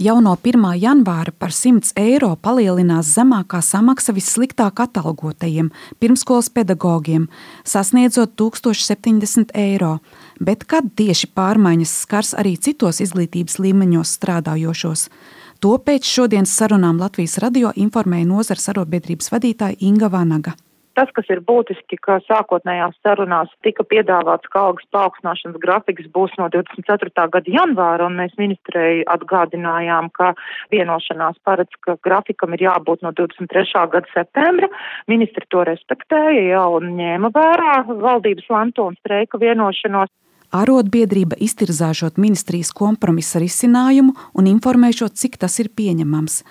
Jau no 1. janvāra par 100 eiro palielinās zemākā samaksa vissliktāk atalgotajiem pirmskolas pedagogiem, sasniedzot 1070 eiro. Bet kad tieši pārmaiņas skars arī citos izglītības līmeņos strādājošos? To pēc šodienas sarunām Latvijas radio informēja nozares arotbiedrības vadītāja Inga Vanaga. Tas, kas ir būtiski, ka sākotnējās sarunās tika piedāvāts, ka algas paaugstināšanas grafiks būs no 24. gada janvāra, un mēs ministrei atgādinājām, ka vienošanās paredz, ka grafikam ir jābūt no 23. gada septembra. Ministri to respektēja jau un ņēma vērā valdības lemto un streika vienošanos. Arotbiedrība iztirzāšot ministrijas kompromisa risinājumu un informēšot, cik tas ir pieņemams.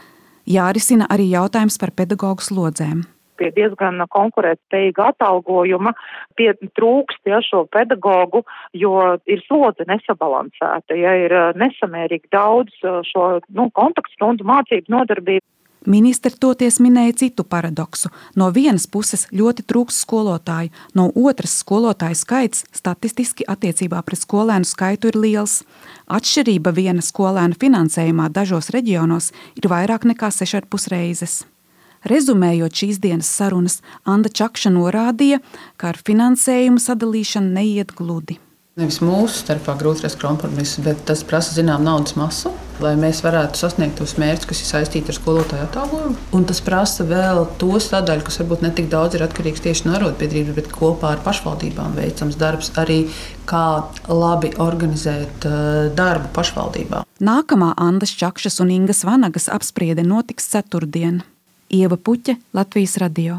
Jārisina arī jautājums par pedagoģu slodzēm pie diezgan konkurētspējīga atalgojuma, pie trūkst ja, šo pedagogu, jo ir slodze nesabalansēta, ja ir eh, nesamērīgi daudz eh, šo nu, kontaktstundu mācību nodarbību. Ministri toties minēja citu paradoksu. No vienas puses ļoti trūks skolotāju, no otras skolotāju skaits statistiski attiecībā pret skolēnu skaitu ir liels. Atšķirība viena skolēna finansējumā dažos reģionos ir vairāk nekā 6,5 reizes. Rezumējot šīs dienas sarunas, Anna Čakša norādīja, ka ar finansējumu sadalīšanu neiet gludi. Nevis mūsu starpā grūti rast kompromisu, bet tas prasa zinām naudas masu, lai mēs varētu sasniegt tos mērķus, kas ir saistīti ar skolotāju atalgojumu. Un tas prasa vēl to sadaļu, kas varbūt ne tik daudz ir atkarīgs tieši no arotbiedrības, bet kopā ar pašvaldībām veicams darbs arī, kā labi organizēt uh, darbu pašvaldībā. Nākamā Andas Čakšas un Ingas Vanagas apspriede notiks ceturtdien. Ieva Puķa, Latvijas radio.